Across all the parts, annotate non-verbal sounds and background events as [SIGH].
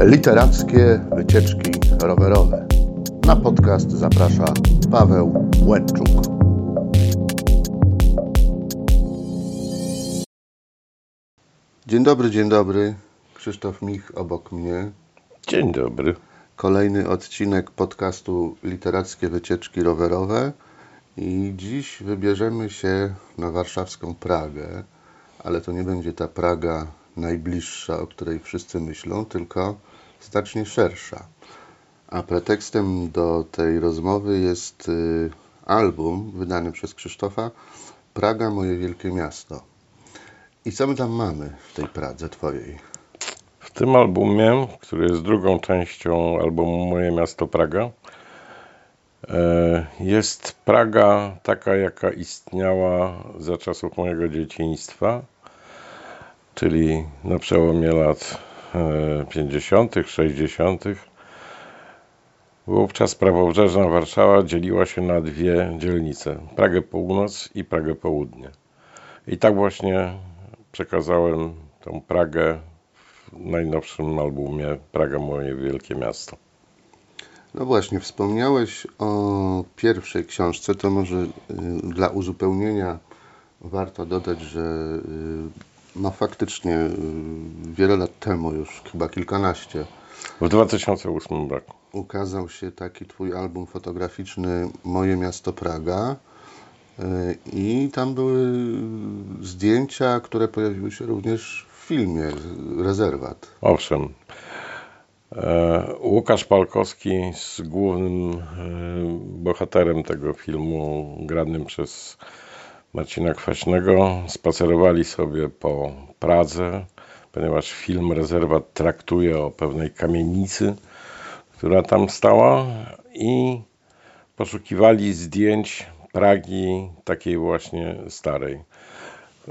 Literackie wycieczki rowerowe. Na podcast zaprasza Paweł Łęczuk. Dzień dobry, dzień dobry. Krzysztof Mich obok mnie. Dzień dobry. Kolejny odcinek podcastu Literackie wycieczki rowerowe. I dziś wybierzemy się na warszawską Pragę, ale to nie będzie ta Praga najbliższa, o której wszyscy myślą, tylko znacznie szersza. A pretekstem do tej rozmowy jest y, album wydany przez Krzysztofa Praga, moje wielkie miasto. I co my tam mamy w tej Pradze twojej? W tym albumie, który jest drugą częścią albumu Moje miasto Praga, e, jest Praga taka, jaka istniała za czasów mojego dzieciństwa, czyli na przełomie lat 50., 60. Wówczas prawobrzeżna Warszawa dzieliła się na dwie dzielnice: Pragę Północ i Pragę Południe. I tak właśnie przekazałem tą Pragę w najnowszym albumie Praga moje wielkie miasto. No właśnie, wspomniałeś o pierwszej książce, to może y, dla uzupełnienia warto dodać, że y, no faktycznie y, wiele lat temu, już chyba kilkanaście, W 2008 roku. ukazał się taki twój album fotograficzny Moje miasto Praga. Y, I tam były zdjęcia, które pojawiły się również w filmie Rezerwat. Owszem. E, Łukasz Palkowski z głównym e, bohaterem tego filmu, granym przez Marcina Kwaśnego, spacerowali sobie po Pradze, ponieważ film Rezerwat traktuje o pewnej kamienicy, która tam stała i poszukiwali zdjęć Pragi takiej właśnie starej.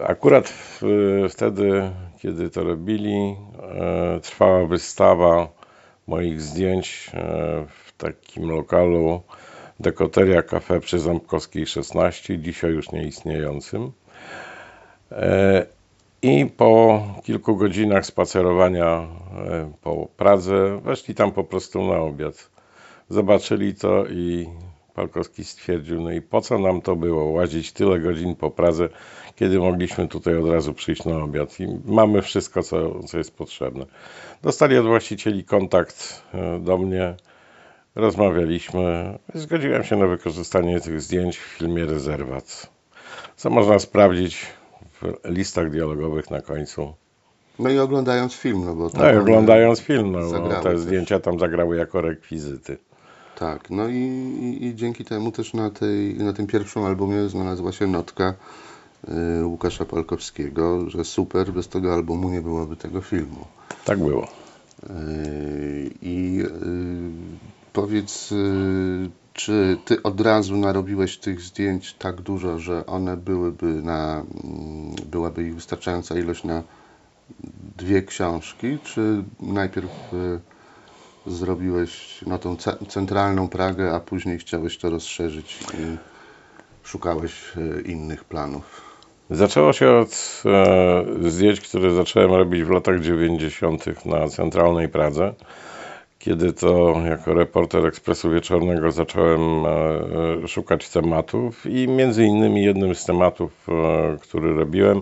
Akurat wtedy, kiedy to robili, e, trwała wystawa moich zdjęć e, w takim lokalu Dekoteria Cafe przy Ząbkowskiej 16, dzisiaj już nieistniejącym. E, I po kilku godzinach spacerowania e, po Pradze weszli tam po prostu na obiad. Zobaczyli to i Palkowski stwierdził, no i po co nam to było, łazić tyle godzin po Pradze, kiedy mogliśmy tutaj od razu przyjść na obiad i mamy wszystko, co, co jest potrzebne. Dostali od właścicieli kontakt e, do mnie, rozmawialiśmy, zgodziłem się na wykorzystanie tych zdjęć w filmie Rezerwat, co można sprawdzić w listach dialogowych na końcu. No i oglądając film, no bo tam No i oglądając film, no, zagrały te zdjęcia tam zagrały jako rekwizyty. Tak, no i, i, i dzięki temu też na, tej, na tym pierwszym albumie znalazła się notka y, Łukasza Palkowskiego, że super, bez tego albumu nie byłoby tego filmu. Tak było. Y, I y, powiedz, y, czy ty od razu narobiłeś tych zdjęć tak dużo, że one byłyby na, mm, byłaby ich wystarczająca ilość na dwie książki, czy najpierw y, zrobiłeś no, tą ce- centralną Pragę, a później chciałeś to rozszerzyć i szukałeś y, innych planów? Zaczęło się od e, zdjęć, które zacząłem robić w latach 90. na centralnej Pradze. Kiedy to jako reporter Ekspresu Wieczornego zacząłem e, e, szukać tematów i między innymi jednym z tematów, e, który robiłem,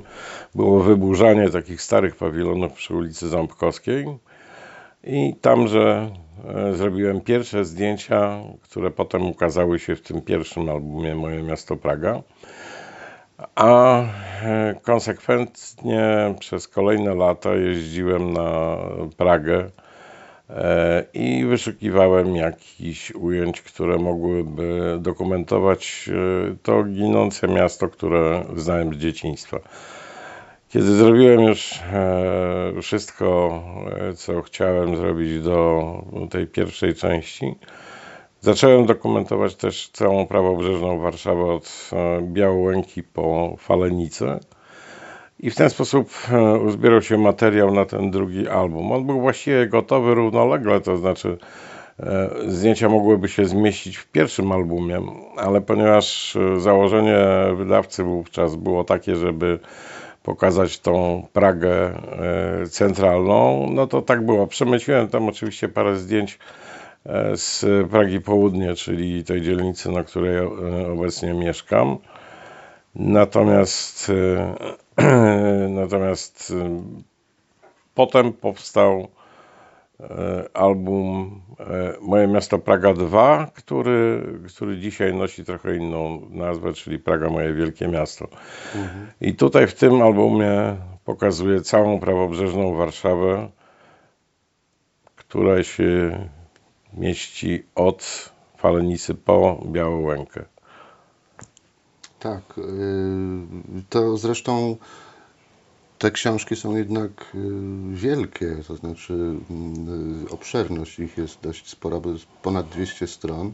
było wyburzanie takich starych pawilonów przy ulicy Ząbkowskiej. I tamże zrobiłem pierwsze zdjęcia, które potem ukazały się w tym pierwszym albumie Moje miasto Praga. A konsekwentnie przez kolejne lata jeździłem na Pragę i wyszukiwałem jakichś ujęć, które mogłyby dokumentować e, to ginące miasto, które znałem z dzieciństwa. Kiedy zrobiłem już e, wszystko, e, co chciałem zrobić do tej pierwszej części, zacząłem dokumentować też całą prawobrzeżną Warszawę od e, Białołęki po Falenicę. I w ten sposób e, uzbierał się materiał na ten drugi album. On był właściwie gotowy równolegle, to znaczy e, zdjęcia mogłyby się zmieścić w pierwszym albumie, ale ponieważ e, założenie wydawcy wówczas było takie, żeby pokazać tą Pragę centralną. No to tak było. Przemyśliłem tam oczywiście parę zdjęć z Pragi Południe, czyli tej dzielnicy, na której obecnie mieszkam. Natomiast, [CLEARS THROAT] natomiast potem powstał album Moje miasto Praga 2, który, który dzisiaj nosi trochę inną nazwę, czyli Praga Moje Wielkie Miasto. Mhm. I tutaj w tym albumie pokazuje całą prawobrzeżną Warszawę, która się mieści od Falenicy po Białołękę. Tak. Y, to zresztą te książki są jednak y, wielkie, to znaczy y, obszerność ich jest dość spora, bo jest ponad 200 stron.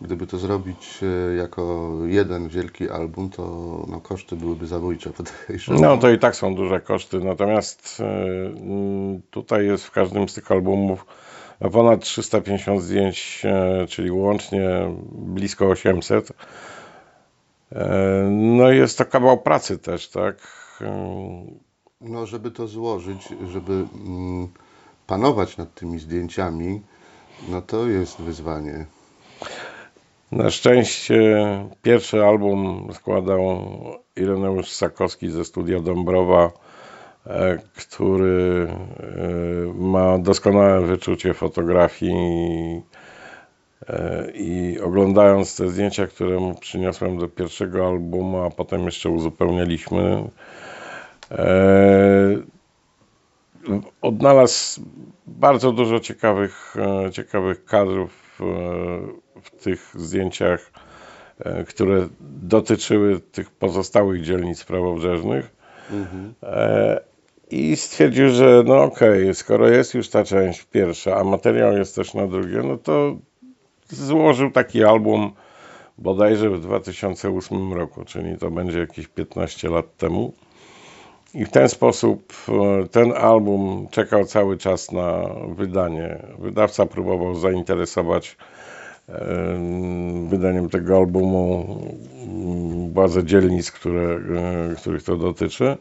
Gdyby to zrobić jako jeden wielki album, to no, koszty byłyby zabójcze, podejrzewam. No to i tak są duże koszty, natomiast mm, tutaj jest w każdym z tych albumów ponad 350 zdjęć, czyli łącznie blisko 800. No jest to kawał pracy też, tak? no, żeby to złożyć, żeby mm, panować nad tymi zdjęciami, no to jest wyzwanie. Na szczęście pierwszy album składał Ireneusz Sakowski ze studia Dąbrowa, e, który e, ma doskonałe wyczucie fotografii e, i oglądając te zdjęcia, które mu przyniosłem do pierwszego albumu, a potem jeszcze uzupełnialiśmy, E, odnalazł bardzo dużo ciekawych, e, ciekawych kadrów e, w tych zdjęciach, które dotyczyły tych pozostałych dzielnic prawobrzeżnych. Mhm. I stwierdził, że no okej, okay, skoro jest już ta część pierwsza, a materiał jest też na drugie, no to złożył taki album bodajże w 2008 roku, czyli to będzie jakieś 15 lat temu. I w ten sposób e, ten album czekał cały czas na wydanie. Wydawca próbował zainteresować e, wydaniem tego albumu władze dzielnic, które, e, których to dotyczy,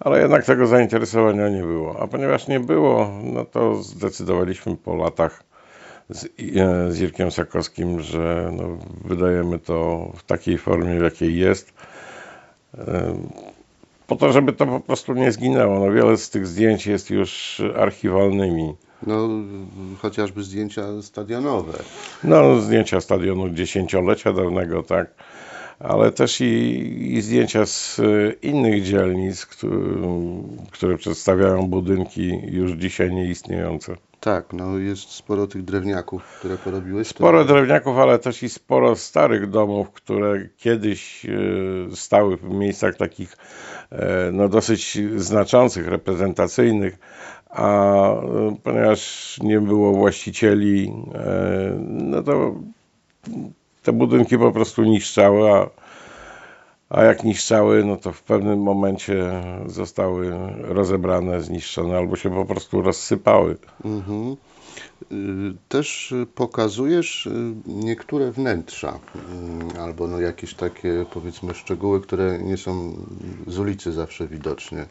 ale jednak tego zainteresowania nie było. A ponieważ nie było, no to zdecydowaliśmy po latach z, z Jirkiem Sakowskim, że no, wydajemy to w takiej formie, w jakiej jest po to, żeby to po prostu nie zginęło. No, wiele z tych zdjęć jest już archiwalnymi. No, chociażby zdjęcia stadionowe. No, zdjęcia stadionu dziesięciolecia dawnego, tak. Ale też i, i zdjęcia z innych dzielnic, które, które przedstawiają budynki już dzisiaj nieistniejące. Tak, no jest sporo tych drewniaków, które porobiłeś. Sporo to... drewniaków, ale też i sporo starych domów, które kiedyś e, stały w miejscach takich e, no, dosyć znaczących, reprezentacyjnych, a e, ponieważ nie było właścicieli, no to te budynki po prostu niszczały, a a jak niszczały, no to w pewnym momencie zostały rozebrane, zniszczone albo się po prostu rozsypały. Mhm. Y, też pokazujesz y, niektóre wnętrza y, albo no jakieś takie powiedzmy szczegóły, które nie są z ulicy zawsze widoczne.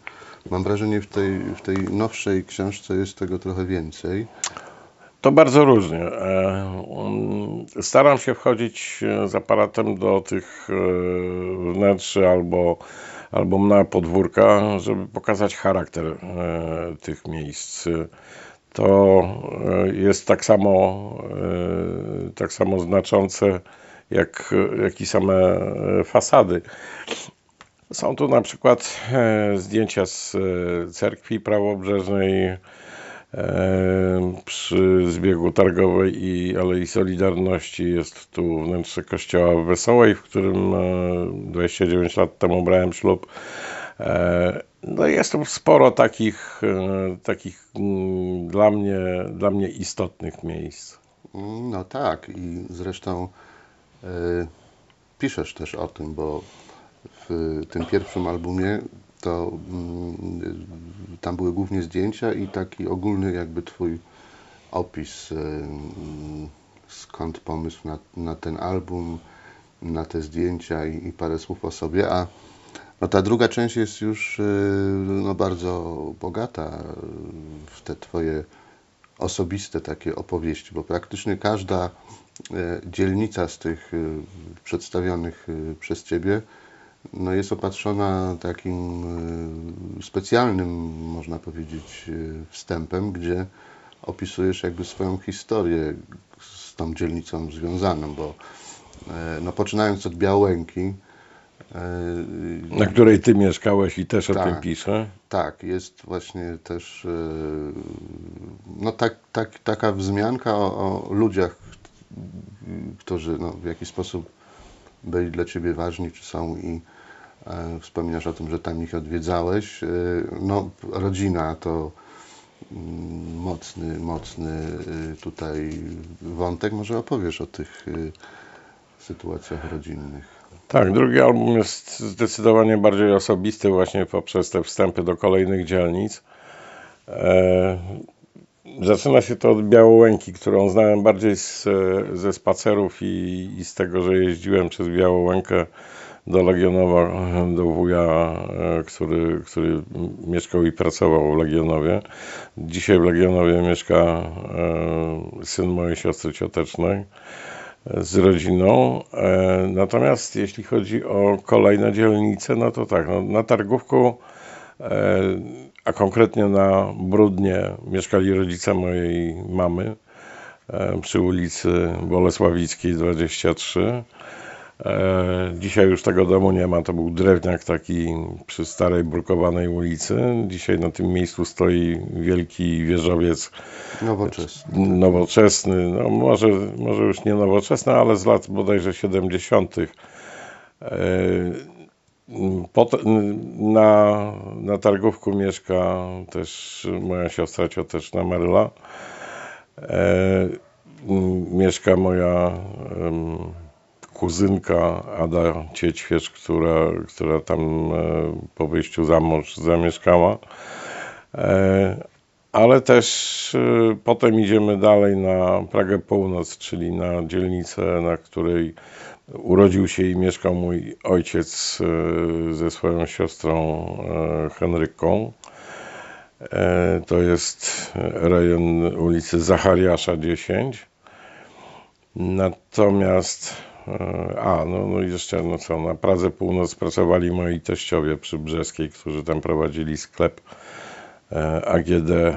Mam wrażenie w tej, w tej nowszej książce jest tego trochę więcej. To bardzo różnie. E, mm, staram się wchodzić e, z aparatem do tych e, wnętrzy albo, albo na podwórka, żeby pokazać charakter tych miejsc. To jest tak samo, tak samo znaczące jak, jak i same fasady. Są tu na przykład zdjęcia z cerkwi prawobrzeżnej, przy zbiegu targowej i Alei Solidarności jest tu wnętrze kościoła Wesołej, w którym 29 e, lat temu brałem ślub. E, no jest tu sporo takich, e, takich mm, dla mnie, dla mnie istotnych miejsc. No tak i zresztą piszesz też o tym, bo w tym pierwszym albumie to mm, tam były głównie zdjęcia i taki ogólny jakby twój opis, y, mm, skąd pomysł na, na ten album, na te zdjęcia i, i parę słów o sobie, a, No ta druga część jest już y, no, bardzo bogata w te twoje osobiste takie opowieści, bo praktycznie każda dzielnica z tych y, przedstawionych y, przez ciebie no jest opatrzona takim specjalnym, można powiedzieć, wstępem, gdzie opisujesz jakby swoją historię z tą dzielnicą związaną, bo e, no, poczynając od Białęki, na której ty mieszkałeś i też tak, o tym tak. piszę. Tak, jest właśnie też no, tak, tak, taka wzmianka o, o ludziach, którzy no, w jakiś sposób byli dla ciebie ważni, czy są i wspominasz o tym, że tam ich odwiedzałeś. E, no, rodzina to Mm, mocny, mocny y, tutaj wątek. Może opowiesz o tych y, sytuacjach rodzinnych. Tak, drugi album jest zdecydowanie bardziej osobisty właśnie poprzez te wstępy do kolejnych dzielnic. E, zaczyna się to od Białołęki, którą znałem bardziej z, ze spacerów i, i z tego, że jeździłem przez Białołękę do Legionowa, do wuja, e, który, który mieszkał i pracował w Legionowie. Dzisiaj w Legionowie mieszka e, syn mojej siostry ciotecznej e, z rodziną. Natomiast jeśli chodzi o kolejne dzielnice, no to tak, no, na Targówku, a konkretnie na Brudnie mieszkali rodzice mojej mamy przy ulicy Bolesławickiej 23. E, dzisiaj już tego domu nie ma. To był drewniak taki przy starej brukowanej ulicy. Dzisiaj na tym miejscu stoi wielki wieżowiec nowoczesny. Nowoczesny, no może, może już nie nowoczesny, ale z lat bodajże 70. E, na, na targówku mieszka też moja siostra cioteczna Maryla. E, mieszka moja kuzynka Ada Ciećwierz, która, która tam e, po wyjściu za mąż zamieszkała. E, ale też e, potem idziemy dalej na Pragę Północ, czyli na dzielnicę, na której urodził się i mieszkał mój ojciec ze swoją siostrą Henryką. To jest rejon ulicy Zachariasza 10. Natomiast a, no, no jeszcze, no co, na Pradze Północ pracowali moi teściowie przy Brzeskiej, którzy tam prowadzili sklep e, AGD, e,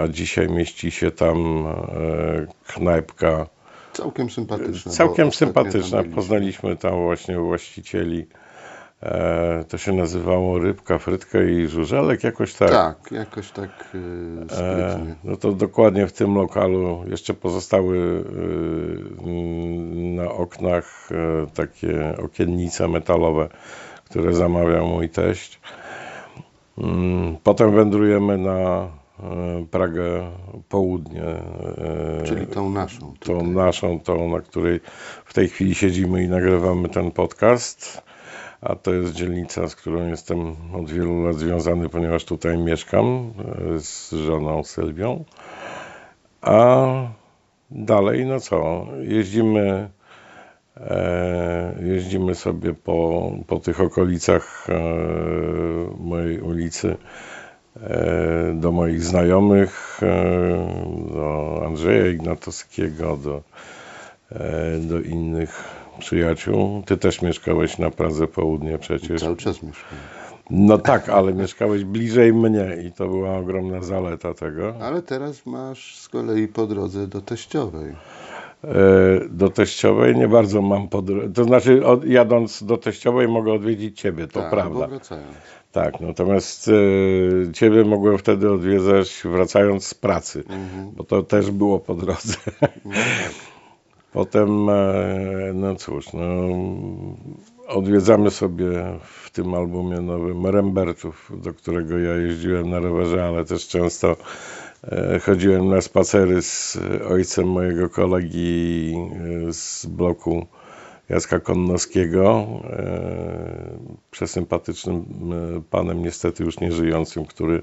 a dzisiaj mieści się tam e, knajpka. Całkiem sympatyczna. Całkiem sympatyczna. Poznaliśmy tam właśnie właścicieli to się nazywało Rybka, Frytka i Żużelek, jakoś tak. Tak, jakoś tak sprytnie. E, no to dokładnie w tym lokalu jeszcze pozostały na oknach e, takie okiennice metalowe, które zamawiał mój teść. Mm, potem wędrujemy na Pragę Południe. Czyli tą naszą. Tutaj. Tą naszą, tą, na której w tej chwili siedzimy i nagrywamy ten podcast a to jest dzielnica, z którą jestem od wielu lat związany, ponieważ tutaj mieszkam e, z żoną Sylwią. A dalej, no co, jeździmy, e, jeździmy sobie po, po tych okolicach e, mojej ulicy do moich znajomych, do Andrzeja Ignatowskiego, do, do innych przyjaciół. Ty też mieszkałeś na Pradze Południe przecież. Cały czas mieszkałem. No tak, ale mieszkałeś bliżej mnie i to była ogromna zaleta tego. Ale teraz masz z kolei po drodze do teściowej. E, do teściowej nie bardzo mam po drodze. To znaczy, od, jadąc do teściowej mogę odwiedzić ciebie, to tak, prawda. wracając. Tak, natomiast e, ciebie mogłem wtedy odwiedzać wracając z pracy, mhm. bo to też było po drodze. Tak. Potem, e, no cóż, no, odwiedzamy sobie w tym albumie nowym Rembertów, do którego ja jeździłem na rowerze, ale też często e, chodziłem na spacery z ojcem mojego kolegi e, z bloku Jacka Konnowskiego, przesympatycznym panem, niestety już nieżyjącym, który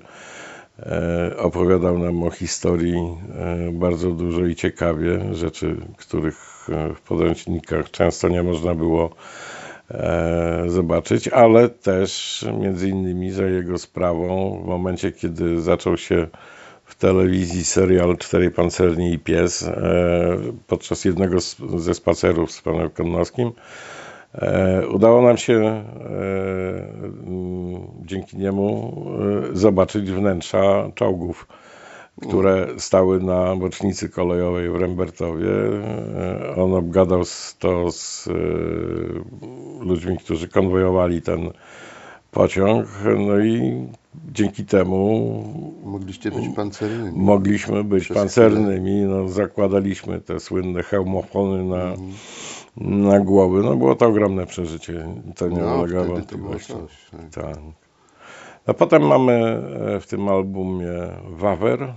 opowiadał nam o historii e, bardzo dużo i ciekawie, rzeczy, których e, w podręcznikach często nie można było e, zobaczyć, ale też między innymi za jego sprawą w momencie, kiedy zaczął się w telewizji serial Cztery Pancerni i Pies e, podczas jednego ze spacerów z panem Konnowskim e, udało nam się e, m, dzięki niemu e, zobaczyć wnętrza czołgów które stały na bocznicy kolejowej w Rembertowie. E, On obgadał to z e, ludźmi, którzy konwojowali ten pociąg, no i dzięki temu Mogliście być pancernymi. mogliśmy być Przez pancernymi, no, zakładaliśmy te słynne hełmofony na, Mhm. Na głowy. No było to ogromne przeżycie, to nie No, ulega wątpliwości. tak. Tak. A potem mamy e, w tym albumie Wawer,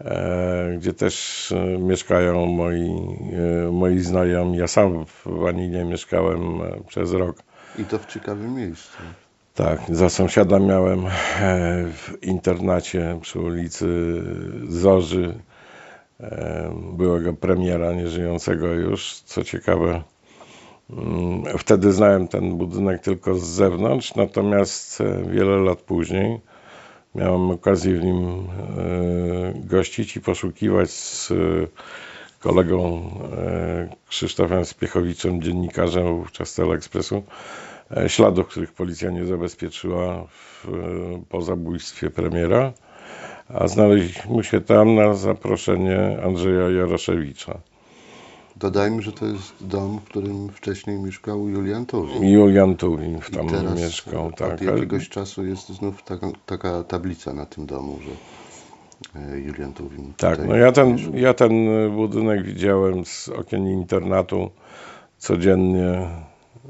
e, gdzie też e, mieszkają moi, moi znajomi. Ja sam w Waninie mieszkałem przez rok. I to w ciekawym miejscu. Tak, za sąsiada miałem w internacie przy ulicy Zorzy byłego premiera, nieżyjącego już. Co ciekawe, mm, wtedy znałem ten budynek tylko z zewnątrz, natomiast e, wiele lat później miałem okazję w nim e, gościć i poszukiwać z e, kolegą Krzysztofem Spiechowiczem, dziennikarzem wówczas Teleekspresu, śladów, których policja nie zabezpieczyła w, po zabójstwie premiera, a znaleźliśmy się tam na zaproszenie Andrzeja Jaroszewicza. Dodajmy, że to jest dom, w którym wcześniej mieszkał Julian Tuwim. Julian Tuwim I tam teraz mieszkał. od Tak. jakiegoś czasu jest znów taka, taka tablica na tym domu, że e, Julian Tuwim Tak, no ja ten, mieszkał. ja ten budynek widziałem z okien internatu codziennie,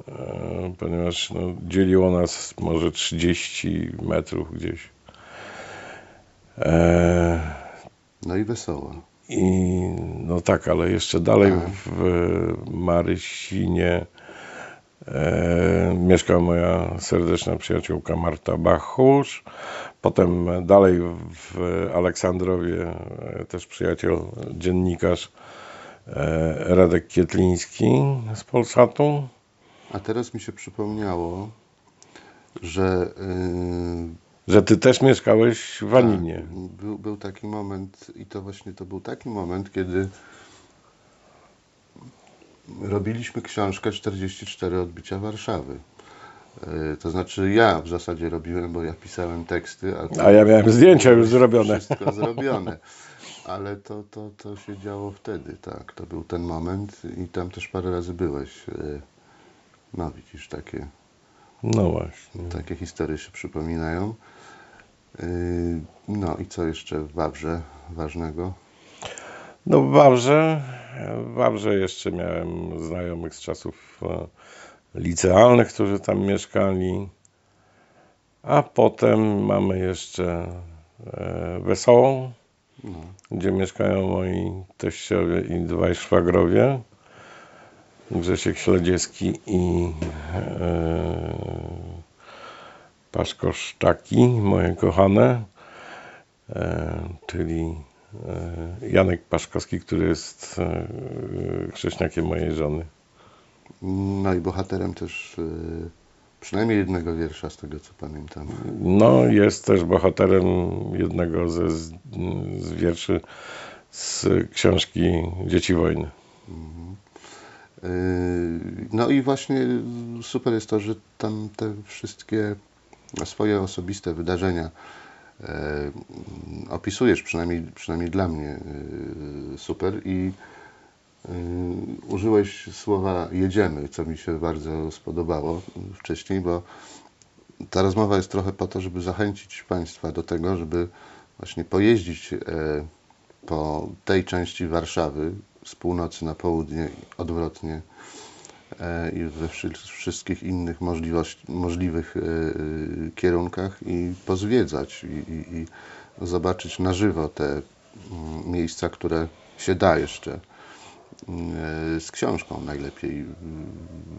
e, ponieważ no, dzieliło nas może 30 metrów gdzieś. E, No i wesoło. I no tak, ale jeszcze dalej Tak. w Marysinie e, mieszka moja serdeczna przyjaciółka Marta Bachusz. Potem dalej w Aleksandrowie e, też przyjaciel, dziennikarz e, Radek Kietliński z Polsatu. A teraz mi się przypomniało, że yy, Że ty też mieszkałeś w Waninie. Tak, był, był taki moment i to właśnie to był taki moment, kiedy robiliśmy książkę 44 odbicia Warszawy. E, To znaczy ja w zasadzie robiłem, bo ja pisałem teksty, a, A ja miałem zdjęcia już zrobione. Wszystko zrobione. Ale to, to, to się działo wtedy, tak. To był ten moment i tam też parę razy byłeś. E, No widzisz, takie, No właśnie. takie historie się przypominają. Yy, No i co jeszcze w Wawrze ważnego? No w Wawrze, w Wawrze jeszcze miałem znajomych z czasów e, licealnych, którzy tam mieszkali. A potem mamy jeszcze e, Wesołą, No, gdzie mieszkają moi teściowie i dwaj szwagrowie. Grzesiek Śledziewski i Paszko Sztaki, moje kochane, e, czyli e, Janek Paszkowski, który jest e, chrześniakiem mojej żony. no i bohaterem też przynajmniej jednego wiersza, z tego co pamiętam. No, jest też bohaterem jednego ze, z, z wierszy z książki Dzieci Wojny. Yy, No i właśnie super jest to, że tam te wszystkie swoje osobiste wydarzenia yy, opisujesz, przynajmniej, przynajmniej dla mnie yy, super. I yy, użyłeś słowa jedziemy, co mi się bardzo spodobało wcześniej, bo ta rozmowa jest trochę po to, żeby zachęcić Państwa do tego, żeby właśnie pojeździć e, po tej części Warszawy z północy na południe odwrotnie e, i we wszy- wszystkich innych możliwych e, e, kierunkach i pozwiedzać i, i, i zobaczyć na żywo te mm, miejsca, które się da jeszcze mm, z książką najlepiej.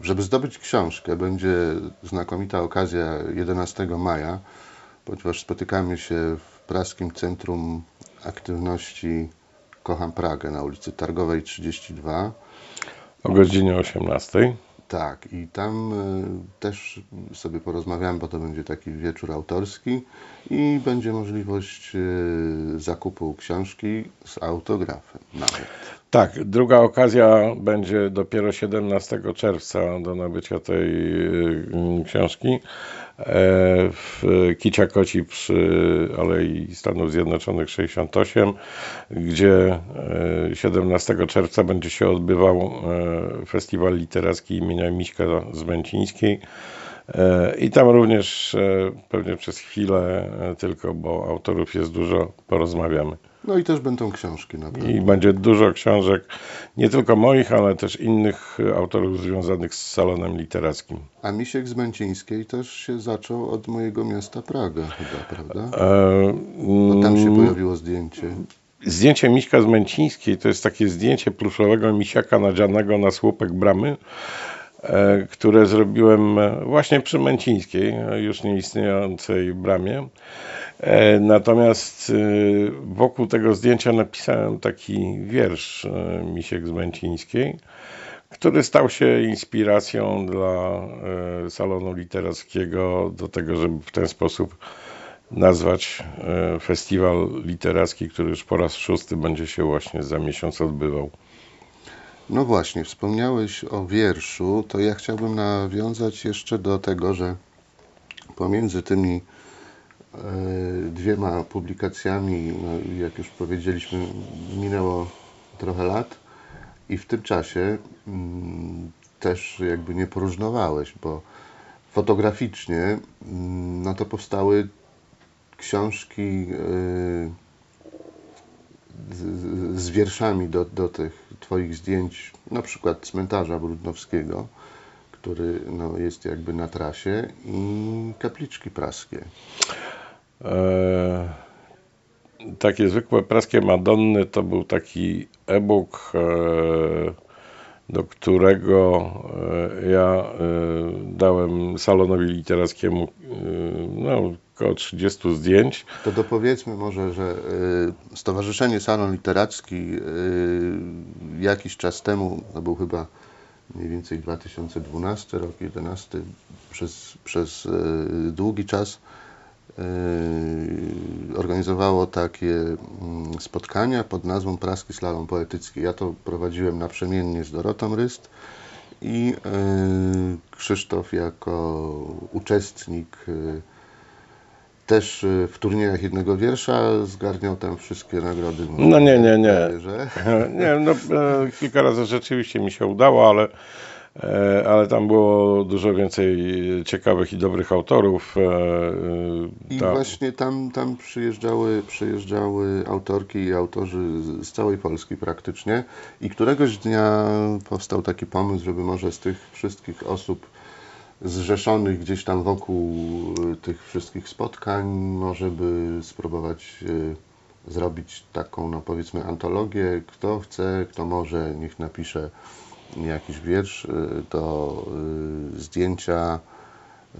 Żeby zdobyć książkę, będzie znakomita okazja 11 maja, ponieważ spotykamy się w Praskim Centrum Aktywności Kocham Pragę na ulicy Targowej 32. O godzinie 18. Tak, i tam e, też sobie porozmawiamy, bo to będzie taki wieczór autorski i będzie możliwość e, zakupu książki z autografem nawet. Tak, druga okazja będzie dopiero 17 czerwca do nabycia tej y, książki e, w Kiciakoci przy Alei Stanów Zjednoczonych 68, gdzie 17 e, czerwca będzie się odbywał e, festiwal literacki imienia Miśka Zmęcińskiej. I tam również pewnie przez chwilę tylko, bo autorów jest dużo, porozmawiamy. No i też będą książki na pewno. I będzie dużo książek, nie tylko moich, ale też innych autorów związanych z salonem literackim. A Misiek z Męcińskiej też się zaczął od mojego miasta Praga chyba, prawda? E, Bo tam się mm, pojawiło zdjęcie. Zdjęcie Miśka z Męcińskiej to jest takie zdjęcie pluszowego misiaka nadzianego na słupek bramy, które zrobiłem właśnie przy Męcińskiej, już nieistniejącej bramie. E, natomiast e, wokół tego zdjęcia napisałem taki wiersz e, Misiek z Męcińskiej, który stał się inspiracją dla salonu literackiego do tego, żeby w ten sposób nazwać festiwal literacki, który już po raz szósty będzie się właśnie za miesiąc odbywał. No właśnie, wspomniałeś o wierszu, to ja chciałbym nawiązać jeszcze do tego, że pomiędzy tymi E, dwiema publikacjami, no, jak już powiedzieliśmy, minęło trochę lat i w tym czasie mm, też jakby nie poróżnowałeś, bo fotograficznie mm, no to powstały książki e, z, z wierszami do, do tych Twoich zdjęć, na przykład cmentarza Brudnowskiego, który no, jest jakby na trasie i kapliczki praskie. E, takie zwykłe praskie Madonny to był taki e-book, e, do którego e, ja e, dałem salonowi literackiemu e, no, około 30 zdjęć. To dopowiedzmy może, że Stowarzyszenie Salon Literacki jakiś czas temu, to był chyba mniej więcej 2012 rok, 2011, przez, przez długi czas organizowało takie mm, spotkania pod nazwą Praski Slalom Poetycki. Ja to prowadziłem naprzemiennie z Dorotą Ryst i Krzysztof jako uczestnik też w turniejach jednego wiersza zgarniał tam wszystkie nagrody. No nie, nie, nie. [LAUGHS] Nie, no, kilka razy rzeczywiście mi się udało, ale E, ale tam było dużo więcej ciekawych i dobrych autorów. E, I właśnie tam, tam przyjeżdżały, przyjeżdżały autorki i autorzy z całej Polski praktycznie i któregoś dnia powstał taki pomysł, żeby może z tych wszystkich osób zrzeszonych gdzieś tam wokół tych wszystkich spotkań, może by spróbować e, zrobić taką, no powiedzmy, antologię. Kto chce, kto może, niech napisze jakiś wiersz y, do y, zdjęcia y,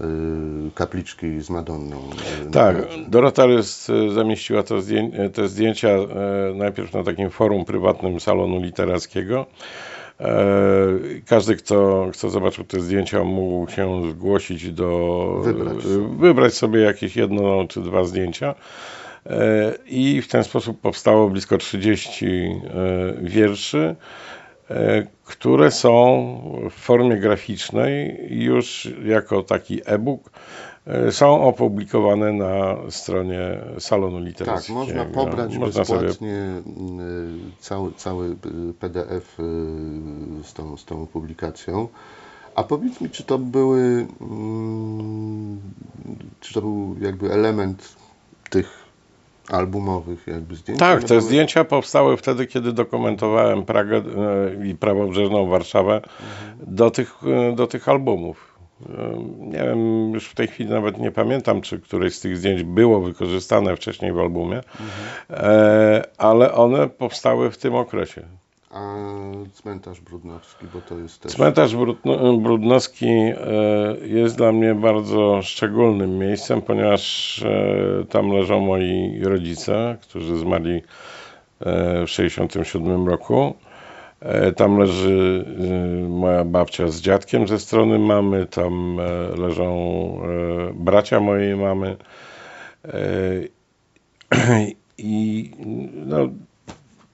kapliczki z Madonną. Tak, Dorota Rys zamieściła to zdję te zdjęcia najpierw na takim forum prywatnym salonu literackiego. Każdy, kto, kto zobaczył te zdjęcia, mógł się zgłosić do. Wybrać, wybrać sobie jakieś jedno czy dwa zdjęcia. I w ten sposób powstało blisko 30 wierszy. E, które są w formie graficznej już jako taki e-book e, są opublikowane na stronie salonu literackiego. Tak, można pobrać można bezpłatnie sobie... Cały, cały PDF y, z tą, z tą publikacją. A powiedz mi, czy to były, mm, czy to był jakby element tych albumowych jakby zdjęć. Tak, te zdjęcia powstały wtedy, kiedy dokumentowałem Pragę e, i prawobrzeżną Warszawę mhm. do, tych, e, do tych albumów. Nie wiem, już w tej chwili nawet nie pamiętam, czy któreś z tych zdjęć było wykorzystane wcześniej w albumie, mhm. ale one powstały w tym okresie. A cmentarz Brudnowski, bo to jest też... Cmentarz Brudnowski e, jest dla mnie bardzo szczególnym miejscem, ponieważ e, tam leżą moi rodzice, którzy zmarli w 1967 roku. E, Tam leży e, moja babcia z dziadkiem ze strony mamy, tam e, leżą e, bracia mojej mamy. [CLEARS THROAT] I no,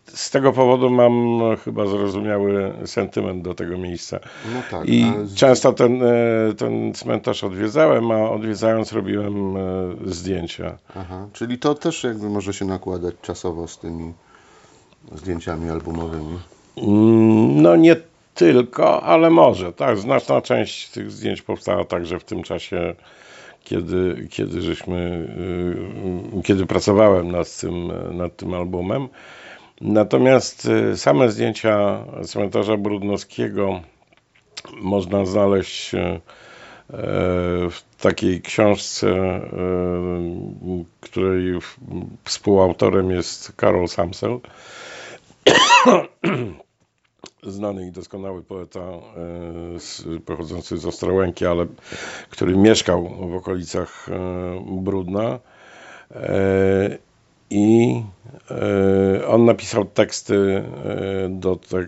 z tego powodu mam no, chyba zrozumiały sentyment do tego miejsca. No tak, I często ten, ten cmentarz odwiedzałem, a odwiedzając robiłem zdjęcia. Aha, czyli to też jakby może się nakładać czasowo z tymi zdjęciami albumowymi. Mm, No nie tylko, ale może. Tak, znaczna część tych zdjęć powstała także w tym czasie, kiedy, kiedy żeśmy, y, kiedy pracowałem nad tym, nad tym albumem. Natomiast y, same zdjęcia cmentarza Brudnowskiego można znaleźć y, w takiej książce, której współautorem jest Karol Samsel znany i doskonały poeta e, pochodzący z Ostrołęki, ale który mieszkał w okolicach e, Brudna. E, I on napisał teksty do, te,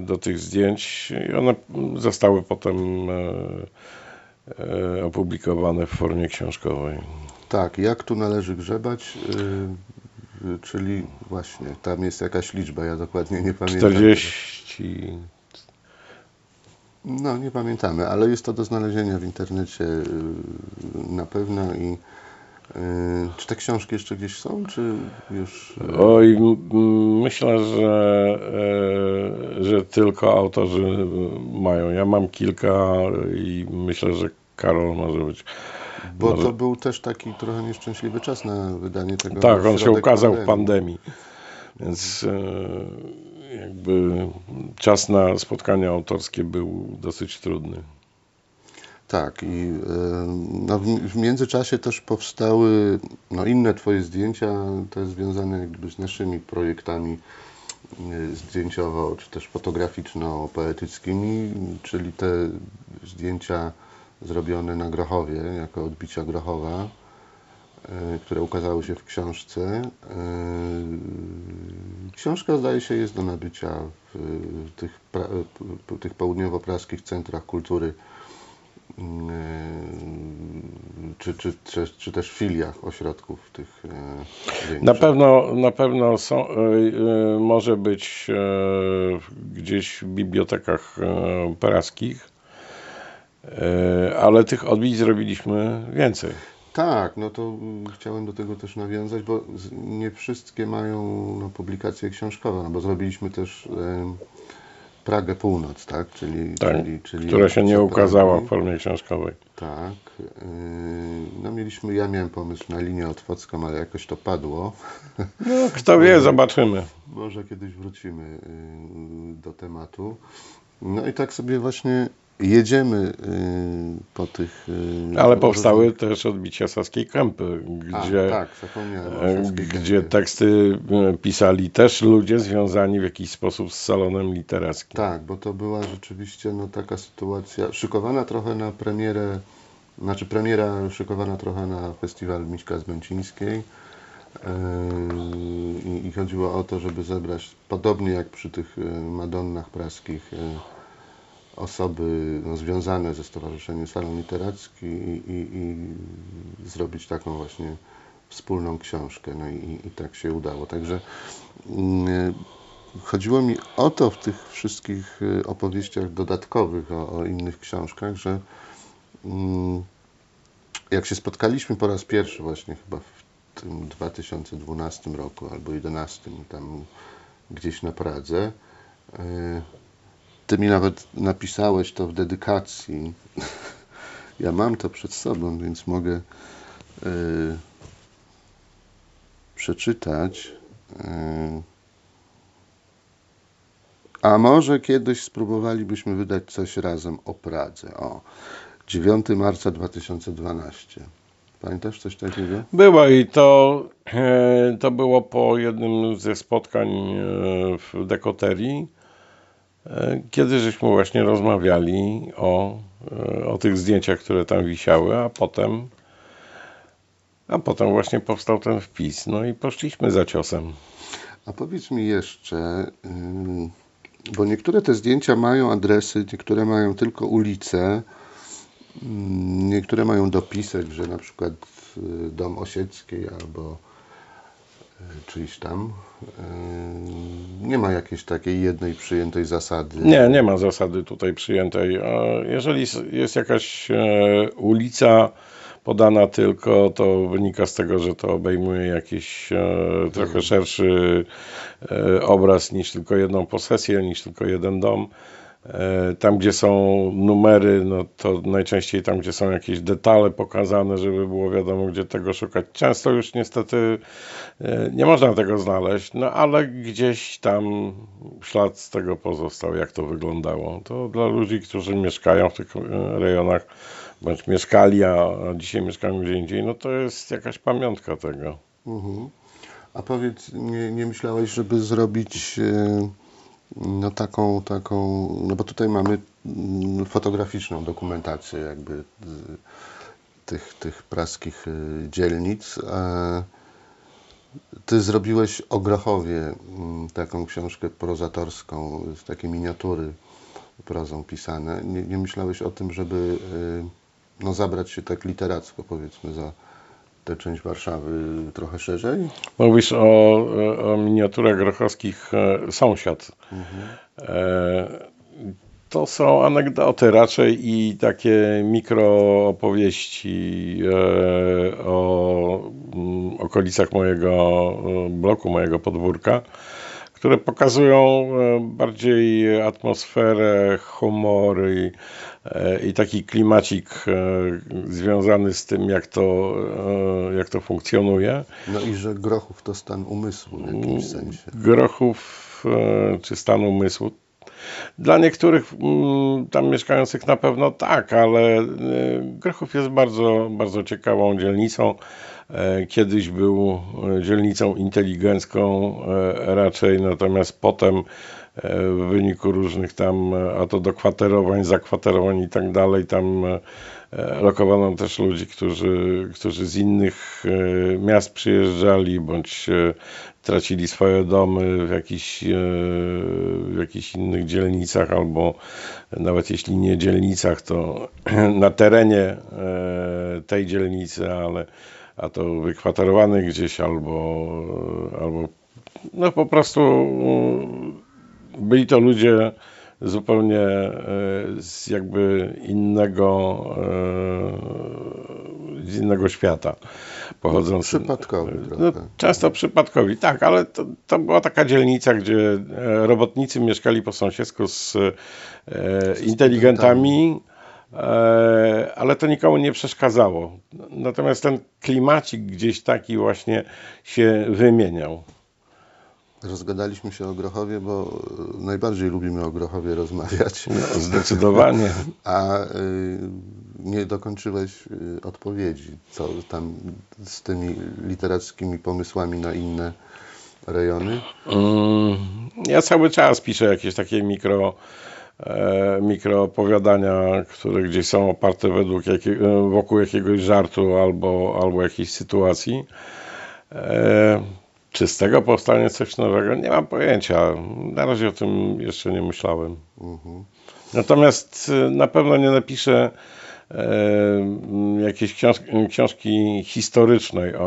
do tych zdjęć i one zostały potem opublikowane w formie książkowej. Tak, jak tu należy grzebać? Yy, czyli właśnie, tam jest jakaś liczba, ja dokładnie nie pamiętam. 40 No, nie pamiętamy, ale jest to do znalezienia w internecie yy, na pewno i yy, czy te książki jeszcze gdzieś są, czy już... Oj, myślę, że, że tylko autorzy mają. Ja mam kilka i myślę, że Karol może być. Bo to był też taki trochę nieszczęśliwy czas na wydanie tego. Tak, on się ukazał w pandemii. Więc e, jakby czas na spotkania autorskie był dosyć trudny. Tak, i yy, no, w, międzyczasie też powstały no, inne Twoje zdjęcia, te związane jakby z naszymi projektami yy, zdjęciowo, czy też fotograficzno-poetyckimi, czyli te zdjęcia zrobione na Grochowie, jako odbicia Grochowa, yy, które ukazały się w książce. Yy, Książka zdaje się jest do nabycia w tych, tych południowo-praskich centrach kultury yy, czy, czy, czy, czy też filiach ośrodków tych większych. Na pewno, na pewno są, e, e, może być e, gdzieś w bibliotekach e, praskich, e, ale tych odbić zrobiliśmy więcej. Tak, no to y, chciałem do tego też nawiązać, bo nie wszystkie mają no, publikację książkową, no bo zrobiliśmy też em, Pragę Północ, tak? Czyli, Tak, czyli, czyli która się nie ukazała w Pragi. formie książkowej. Tak. yy, No mieliśmy, ja miałem pomysł na linię otwocką, ale jakoś to padło. [LAUGHS] No, kto wie, zobaczymy. Może kiedyś wrócimy yy, do tematu. No i tak sobie właśnie jedziemy yy, po tych... yy, Ale powstały też odbicia Saskiej Kępy, A, gdzie, tak, zapomniałem o e, gdzie teksty e, pisali też ludzie związani w jakiś sposób z salonem literackim. Tak, bo to była rzeczywiście no, taka sytuacja, szykowana trochę na premierę, znaczy premiera szykowana trochę na festiwal Miśka z Bęcińskiej. Yy, I, I chodziło o to, żeby zebrać, podobnie jak przy tych Madonnach praskich, osoby no, związane ze Stowarzyszeniem Salon Literacki i, i, i zrobić taką właśnie wspólną książkę. No i, i tak się udało. Także yy, chodziło mi o to w tych wszystkich y, opowieściach dodatkowych o, o innych książkach, że mm, jak się spotkaliśmy po raz pierwszy właśnie chyba w tym 2012 roku albo 2011 tam gdzieś na Pradze, y, ty mi nawet napisałeś to w dedykacji. [LAUGHS] Ja mam to przed sobą, więc mogę y, przeczytać. Y, a może kiedyś spróbowalibyśmy wydać coś razem o Pradze. O, 9 marca 2012. Pamiętasz coś takiego? Było i to, e, to było po jednym ze spotkań e, w dekoterii, kiedy żeśmy właśnie rozmawiali o, e, o tych zdjęciach, które tam wisiały, a potem, a potem właśnie powstał ten wpis. No i poszliśmy za ciosem. A powiedz mi jeszcze, bo niektóre te zdjęcia mają adresy, niektóre mają tylko ulice, niektóre mają dopisek, że na przykład y, dom Osieckiej albo czyjś tam. Y, Nie ma jakiejś takiej jednej przyjętej zasady. Nie, nie ma zasady tutaj przyjętej. Jeżeli jest jakaś e, ulica podana tylko, to wynika z tego, że to obejmuje jakiś e, trochę szerszy e, obraz niż tylko jedną posesję, niż tylko jeden dom. E, Tam, gdzie są numery, no to najczęściej tam, gdzie są jakieś detale pokazane, żeby było wiadomo, gdzie tego szukać. Często już niestety e, nie można tego znaleźć, no ale gdzieś tam ślad z tego pozostał, jak to wyglądało. To dla ludzi, którzy mieszkają w tych e, rejonach, bądź mieszkali, a dzisiaj mieszkają gdzie indziej, no to jest jakaś pamiątka tego. Mhm. A powiedz, nie, nie myślałeś, żeby zrobić e, no taką, taką, no bo tutaj mamy mm, fotograficzną dokumentację jakby e, tych, tych praskich e, dzielnic. Ty zrobiłeś o Grochowie mm, taką książkę prozatorską, z takie miniatury prozą pisane. Nie, nie myślałeś o tym, żeby e, no, zabrać się tak literacko powiedzmy za tę część Warszawy trochę szerzej? Mówisz o, o miniaturach grochowskich e, Sąsiad. E, To są anegdoty raczej i takie mikroopowieści e, o mm, okolicach mojego e, bloku, mojego podwórka, które pokazują e, bardziej atmosferę, humor i, e, i taki klimacik e, związany z tym, jak to, e, jak to funkcjonuje. No i że Grochów to stan umysłu w jakimś sensie. grochów czy stan umysłu. Dla niektórych mm, tam mieszkających na pewno tak, ale e, Grochów jest bardzo, bardzo ciekawą dzielnicą. E, Kiedyś był e, dzielnicą inteligencką e, raczej, natomiast potem w wyniku różnych tam, a to dokwaterowań, zakwaterowań i tak dalej, tam lokowano też ludzi, którzy, którzy z innych e, miast przyjeżdżali, bądź e, tracili swoje domy w jakichś, e, w jakichś innych dzielnicach, albo nawet jeśli nie dzielnicach, to [CLEARS THROAT] na terenie e, tej dzielnicy, ale a to wykwaterowany gdzieś, albo, albo no po prostu byli to ludzie zupełnie e, z jakby innego, e, z innego świata pochodzący. Przypadkowy No, często przypadkowi, tak, ale to, to była taka dzielnica, gdzie e, robotnicy mieszkali po sąsiedzku z e, inteligentami, ale to nikomu nie przeszkadzało. Natomiast ten klimacik gdzieś taki właśnie się wymieniał. Rozgadaliśmy się o Grochowie, bo e, najbardziej lubimy o Grochowie rozmawiać, No, zdecydowanie. a y, nie dokończyłeś y, odpowiedzi, co tam z tymi literackimi pomysłami na inne rejony. Mm, Ja cały czas piszę jakieś takie mikro, e, mikroopowiadania, które gdzieś są oparte według e, wokół jakiegoś żartu albo, albo jakiejś sytuacji. E, Czy z tego powstanie coś nowego? Nie mam pojęcia. Na razie o tym jeszcze nie myślałem. Mhm. Natomiast e, na pewno nie napiszę e, jakiejś książki, książki historycznej o,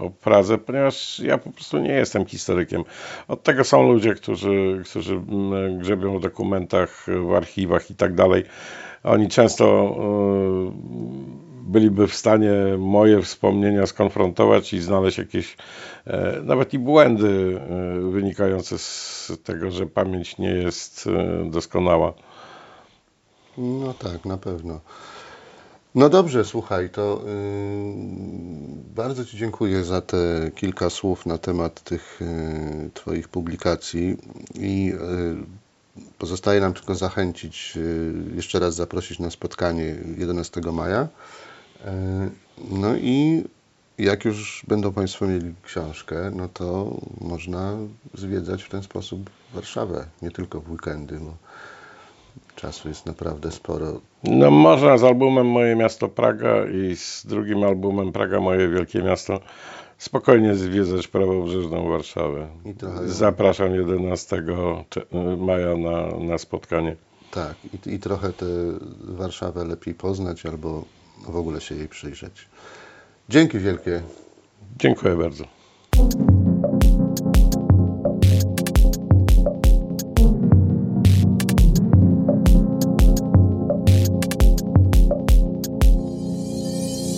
o Pradze, ponieważ ja po prostu nie jestem historykiem. Od tego są ludzie, którzy, którzy grzebią w dokumentach, w archiwach i tak dalej. Oni często e, byliby w stanie moje wspomnienia skonfrontować i znaleźć jakieś e, nawet i błędy e, wynikające z tego, że pamięć nie jest e, doskonała. No tak, na pewno. No dobrze, słuchaj, to y, bardzo Ci dziękuję za te kilka słów na temat tych y, Twoich publikacji i y, pozostaje nam tylko zachęcić, y, jeszcze raz zaprosić na spotkanie 11 maja. Y, no i jak już będą Państwo mieli książkę, no to można zwiedzać w ten sposób Warszawę, nie tylko w weekendy, bo czasu jest naprawdę sporo. No można z albumem Moje Miasto Praga i z drugim albumem Praga Moje Wielkie Miasto spokojnie zwiedzać prawobrzeżną Warszawę. I trochę- Zapraszam 11 cze- maja na, na spotkanie. Tak, i, i trochę tę Warszawę lepiej poznać albo w ogóle się jej przyjrzeć. Dzięki wielkie. Dziękuję bardzo.